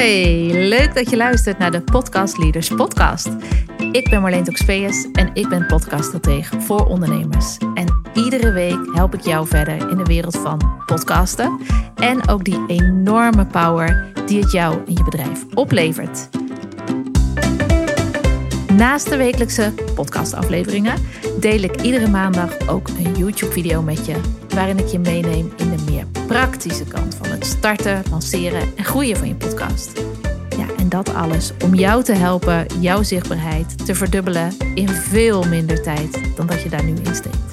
Hey, leuk dat je luistert naar de Podcast Leaders Podcast. Ik ben Marleen Toxpeus en ik ben podcaststratege voor ondernemers. En iedere week help ik jou verder in de wereld van podcasten en ook die enorme power die het jou en je bedrijf oplevert. Naast de wekelijkse podcastafleveringen deel ik iedere maandag ook een YouTube-video met je, waarin ik je meeneem praktische kant van het starten, lanceren en groeien van je podcast. Ja, en dat alles om jou te helpen jouw zichtbaarheid te verdubbelen in veel minder tijd dan dat je daar nu in steekt.